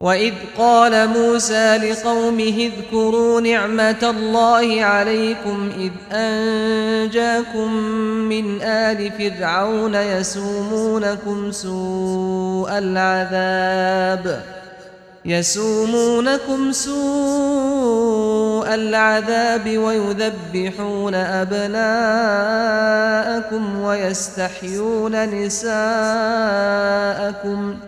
وإذ قال موسى لقومه اذكروا نعمة الله عليكم إذ أنجاكم من آل فرعون يسومونكم سوء العذاب يسومونكم سوء العذاب ويذبحون أبناءكم ويستحيون نساءكم ۖ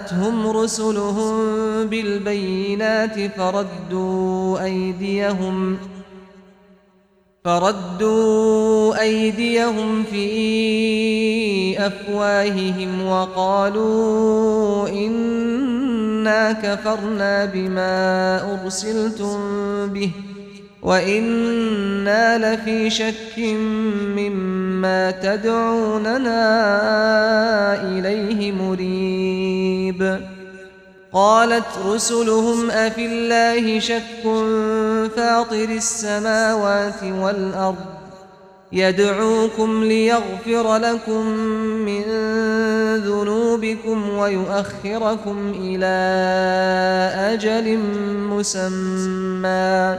جاءتهم رسلهم بالبينات فردوا أيديهم فردوا أيديهم في أفواههم وقالوا إنا كفرنا بما أرسلتم به. وإنا لفي شك مما تدعوننا إليه مريب قالت رسلهم أفي الله شك فاطر السماوات والأرض يدعوكم ليغفر لكم من ذنوبكم ويؤخركم إلى أجل مسمى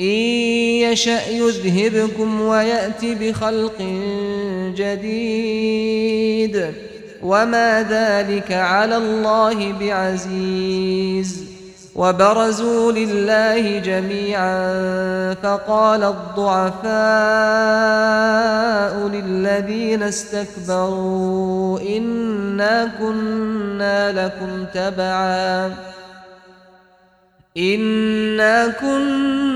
إن يشأ يذهبكم ويأتي بخلق جديد. وما ذلك على الله بعزيز. وبرزوا لله جميعا فقال الضعفاء للذين استكبروا إنا كنا لكم تبعا. إنا كنا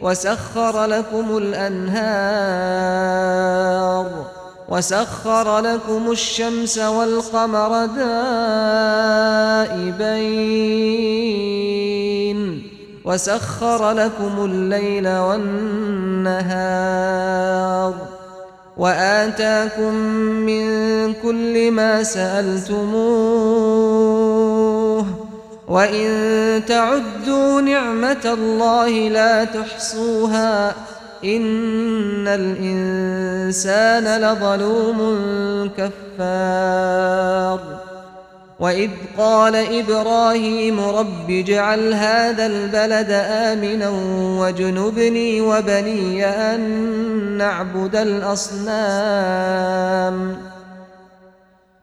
وسخر لكم الأنهار وسخر لكم الشمس والقمر دائبين وسخر لكم الليل والنهار وآتاكم من كل ما سألتموه وإن تعدوا نعمة الله لا تحصوها إن الإنسان لظلوم كفار وإذ قال إبراهيم رب اجعل هذا البلد آمنا واجنبني وبني أن نعبد الأصنام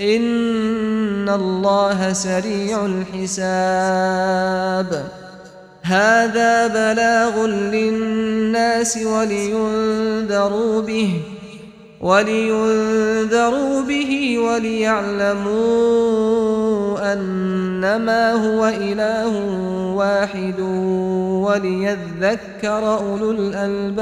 إن الله سريع الحساب هذا بلاغ للناس ولينذروا به ولينذروا به وليعلموا أنما هو إله واحد وليذكر أولو الألباب